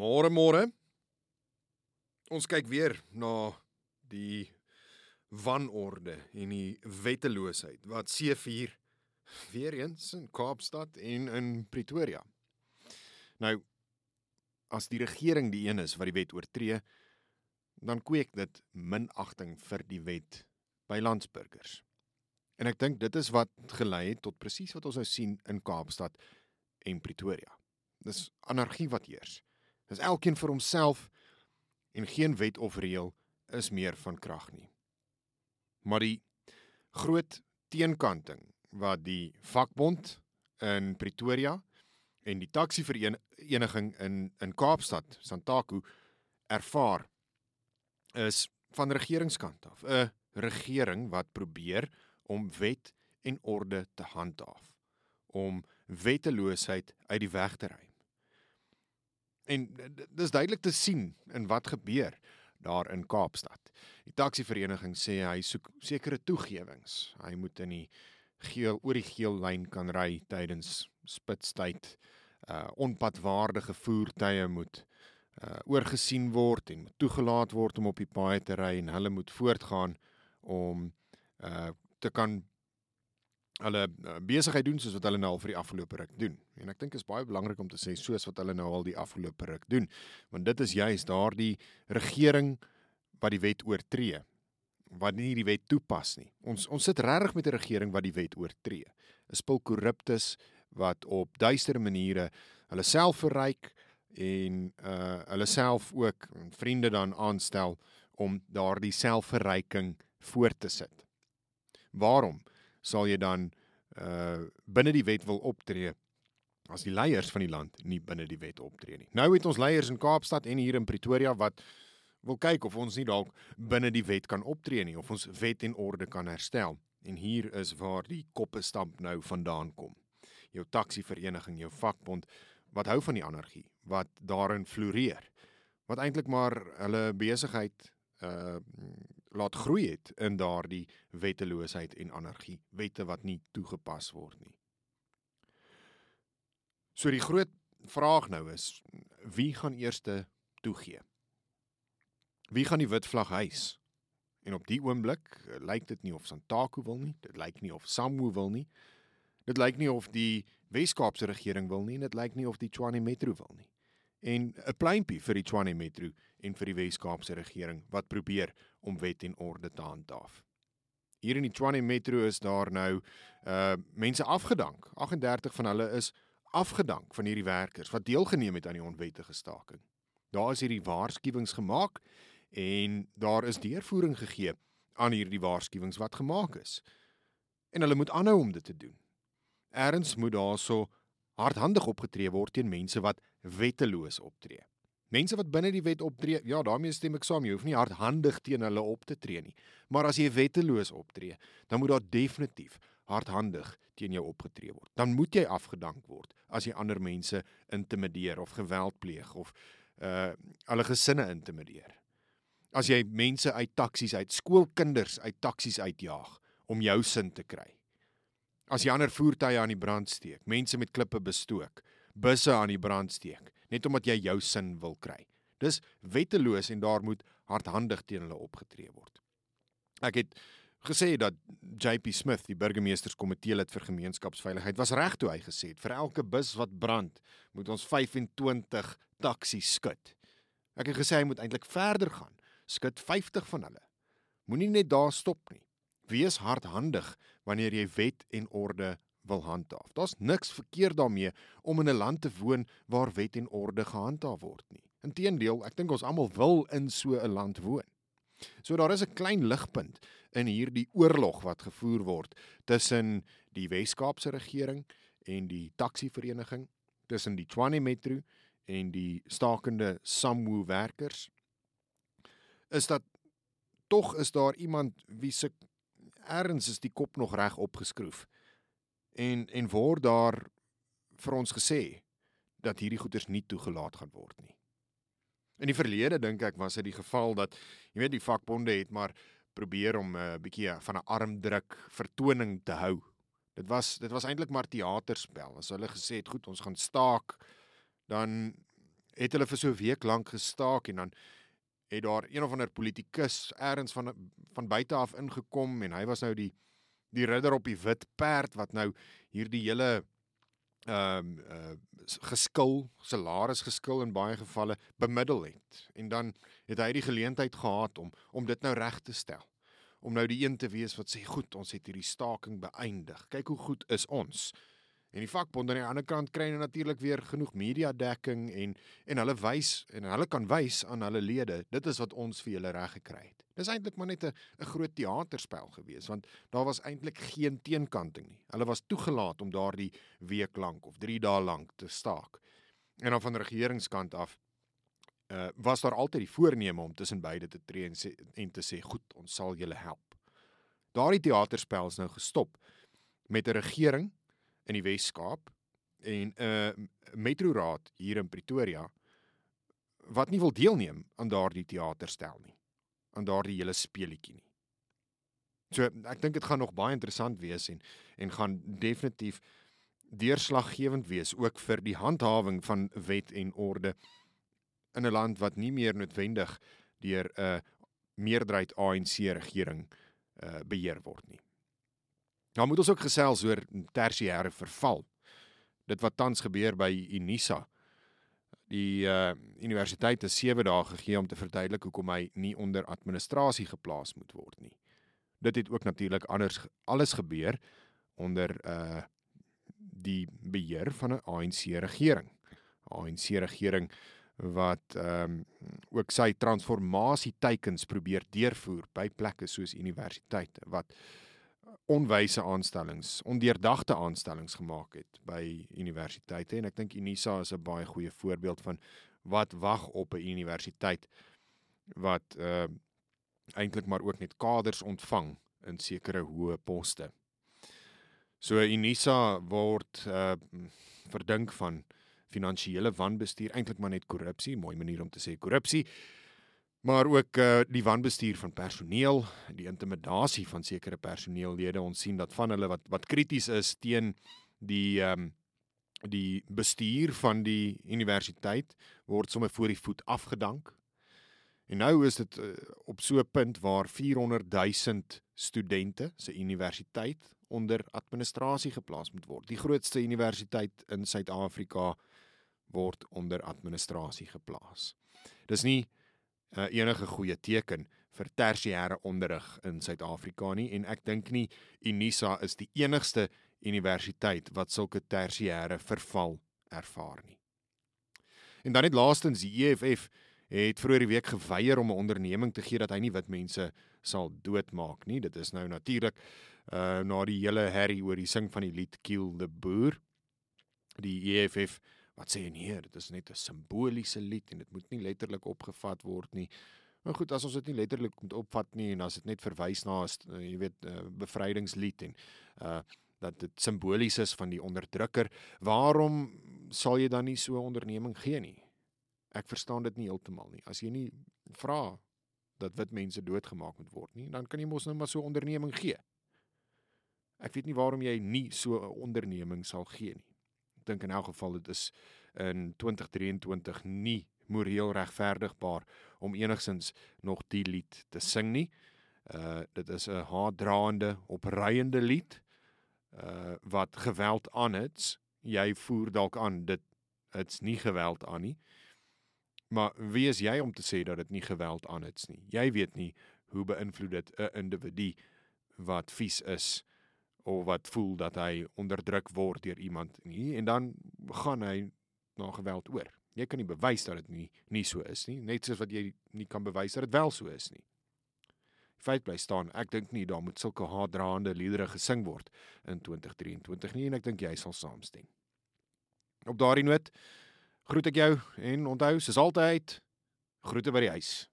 Môre môre. Ons kyk weer na die wanorde en die wetteloosheid wat C4 weer eens in Kaapstad en in Pretoria. Nou as die regering die een is wat die wet oortree, dan kweek dit minagting vir die wet by landsburgers. En ek dink dit is wat gelei het tot presies wat ons nou sien in Kaapstad en Pretoria. Dis anargie wat heers. Dis elkeen vir homself en geen wet of reël is meer van krag nie. Maar die groot teenkanting wat die vakbond in Pretoria en die taxi vereniging in in Kaapstad, Santaku ervaar is van regeringskant af. 'n Regering wat probeer om wet en orde te handhaaf, om wetteloosheid uit die weg te ry. En dis duidelik te sien in wat gebeur daar in Kaapstad. Die taksivereniging sê hy soek sekere toegewings. Hy moet in die geel oor die geel lyn kan ry tydens spitstyd. Uh onpadwaardige voertuie moet uh oorgesien word en toegelaat word om op die paaie te ry en hulle moet voortgaan om uh te kan hulle uh, besigheid doen soos wat hulle nou al vir die afgelope ruk doen. En ek dink is baie belangrik om te sê soos wat hulle nou al die afgelope ruk doen, want dit is juist daardie regering wat die wet oortree wat nie die wet toepas nie. Ons ons sit regtig met 'n regering wat die wet oortree. 'n Spul korruptes wat op duistere maniere hulle self verryk en uh hulle self ook vriende dan aanstel om daardie selfverryking voort te sit. Waarom? Sal jy dan uh binne die wet wil optree as die leiers van die land nie binne die wet optree nie. Nou het ons leiers in Kaapstad en hier in Pretoria wat wil kyk of ons nie dalk binne die wet kan optree nie of ons wet en orde kan herstel. En hier is waar die koppe stamp nou vandaan kom. Jou taxi vereniging, jou vakbond wat hou van die anargie, wat daarin floreer. Wat eintlik maar hulle besigheid uh laat groei het in daardie wetteloosheid en anargie, wette wat nie toegepas word nie. So die groot vraag nou is wie gaan eerste toegee? Wie gaan die wit vlag hys? En op die oomblik uh, lyk dit nie of Santaku wil nie, dit lyk nie of Samwu wil nie. Dit lyk nie of die Wes-Kaapse regering wil nie en dit lyk nie of die Tshwane Metro wil nie en 'n pleintjie vir die Tshwane Metro en vir die Wes-Kaapse regering wat probeer om wet en orde te handhaaf. Hier in die Tshwane Metro is daar nou uh mense afgedank. 38 van hulle is afgedank van hierdie werkers wat deelgeneem het aan die onwettige staking. Daar is hierdie waarskuwings gemaak en daar is deurvoering gegee aan hierdie waarskuwings wat gemaak is. En hulle moet aanhou om dit te doen. Erns moet daarso hardhandig opgetree word teen mense wat wetteloos optree. Mense wat binne die wet optree, ja, daarmee stem ek saam. Jy hoef nie hardhandig teen hulle op te tree nie. Maar as jy wetteloos optree, dan moet daar definitief hardhandig teen jou opgetree word. Dan moet jy afgedank word as jy ander mense intimideer of geweld pleeg of uh hulle gesinne intimideer. As jy mense uit taksies uit skoolkinders uit taksies uitjaag om jou sin te kry. As jy ander voertuie aan die brand steek, mense met klippe bestook, busse aan die brand steek, net omdat jy jou sin wil kry. Dis wetteloos en daar moet hardhandig teen hulle opgetree word. Ek het gesê dat JP Smith, die burgemeesterskomitee lid vir gemeenskapsveiligheid, was reg toe hy gesê het vir elke bus wat brand, moet ons 25 taksies skud. Ek het gesê hy moet eintlik verder gaan, skud 50 van hulle. Moenie net daar stop nie. Wees hardhandig wanneer jy wet en orde wil handhaaf. Daar's niks verkeerd daarmee om in 'n land te woon waar wet en orde gehandhaaf word nie. Inteendeel, ek dink ons almal wil in so 'n land woon. So daar is 'n klein ligpunt in hierdie oorlog wat gevoer word tussen die Wes-Kaapse regering en die taksivereniging, tussen die Tshwane Metro en die stakende Samwo werkers. Is dat tog is daar iemand wie se erns is die kop nog reg opgeskroef. En en word daar vir ons gesê dat hierdie goeders nie toegelaat gaan word nie. In die verlede dink ek was dit die geval dat jy weet die vakbonde het maar probeer om 'n uh, bietjie van 'n armdruk vertoning te hou. Dit was dit was eintlik maar teaterspel. As hulle gesê het goed, ons gaan staak, dan het hulle vir so 'n week lank gestaak en dan het daar een of ander politikus eers van van buite af ingekom en hy was nou die die ridder op die wit perd wat nou hierdie hele ehm um, uh, geskil, salaris geskil in baie gevalle bemiddel het. En dan het hy die geleentheid gehad om om dit nou reg te stel. Om nou die een te wees wat sê goed, ons het hierdie staking beëindig. Kyk hoe goed is ons. En die vakbonde aan die ander kant kry nou natuurlik weer genoeg media dekking en en hulle wys en hulle kan wys aan hulle lede, dit is wat ons vir julle reg gekry het. Dis eintlik maar net 'n 'n groot teaterspel gewees want daar was eintlik geen teenkanting nie. Hulle was toegelaat om daardie week lank of 3 dae lank te staak. En dan van die regeringskant af uh was daar altyd die voorneme om tussen beide te tree en, sê, en te sê goed, ons sal julle help. Daardie teaterspel is nou gestop met 'n regering in die Wes-Kaap en 'n uh, metroraad hier in Pretoria wat nie wil deelneem aan daardie teaterstel nie aan daardie hele speletjie nie. So ek dink dit gaan nog baie interessant wees en en gaan definitief deurslaggewend wees ook vir die handhawing van wet en orde in 'n land wat nie meer noodwendig deur 'n uh, meerderheid ANC regering uh, beheer word nie. Nou moet ons ook gesels oor tersiêre verval. Dit wat tans gebeur by Unisa. Die uh universiteit het 7 dae gegee om te verduidelik hoekom hy nie onder administrasie geplaas moet word nie. Dit het ook natuurlik anders alles gebeur onder uh die beheer van 'n ANC regering. ANC regering wat ehm um, ook sy transformasie teikens probeer deurvoer by plekke soos universiteite wat onwyse aanstellings, ondeurdagte aanstellings gemaak het by universiteite en ek dink Unisa is 'n baie goeie voorbeeld van wat wag op 'n universiteit wat uh eintlik maar ook net kaders ontvang in sekere hoë poste. So Unisa word uh verdink van finansiële wanbestuur, eintlik maar net korrupsie, mooi manier om te sê korrupsie maar ook uh, die wanbestuur van personeel, die intimidasie van sekere personeellede. Ons sien dat van hulle wat wat krities is teen die ehm um, die bestuur van die universiteit word sommer voor die voet afgedank. En nou is dit uh, op so 'n punt waar 400 000 studente se universiteit onder administrasie geplaas moet word. Die grootste universiteit in Suid-Afrika word onder administrasie geplaas. Dis nie uh, enige goeie teken vir tersiêre onderrig in Suid-Afrika nie en ek dink nie Unisa is die enigste universiteit wat sulke tersiêre verval ervaar nie. En dan net laastens die EFF het vroeër die week geweier om 'n onderneming te gee dat hy nie wit mense sal doodmaak nie. Dit is nou natuurlik uh na die hele herrie oor die sing van die lied Kill the Boer. Die EFF wat sê nee, dit is net 'n simboliese lied en dit moet nie letterlik opgevat word nie. Maar goed, as ons dit nie letterlik moet opvat nie en as dit net verwys na uh, jy weet uh, bevrydingslied en uh dat dit simbolies is van die onderdrukker, waarom sal jy dan nie so 'n onderneming gee nie? Ek verstaan dit nie heeltemal nie. As jy nie vra dat wit mense doodgemaak moet word nie, dan kan jy mos nou maar so 'n onderneming gee. Ek weet nie waarom jy nie so 'n onderneming sal gee nie dink in elk geval dit is in 2023 nie moreel regverdigbaar om enigsins nog die lied te sing nie. Uh dit is 'n haatdraande, opreiende lied uh wat geweld aan het. Jy voer dalk aan dit dit's nie geweld aan nie. Maar wie is jy om te sê dat dit nie geweld aan het nie? Jy weet nie hoe beïnvloed dit 'n individu wat vies is of wat voel dat hy onderdruk word deur iemand nie en dan gaan hy na geweld oor. Jy kan nie bewys dat dit nie nie so is nie, net soos wat jy nie kan bewys dat dit wel so is nie. Feit bly staan, ek dink nie daar moet sulke haatdraande liedere gesing word in 2023 nie en ek dink jy sal saamstem. Op daardie noot groet ek jou en onthou soos altyd groete by die huis.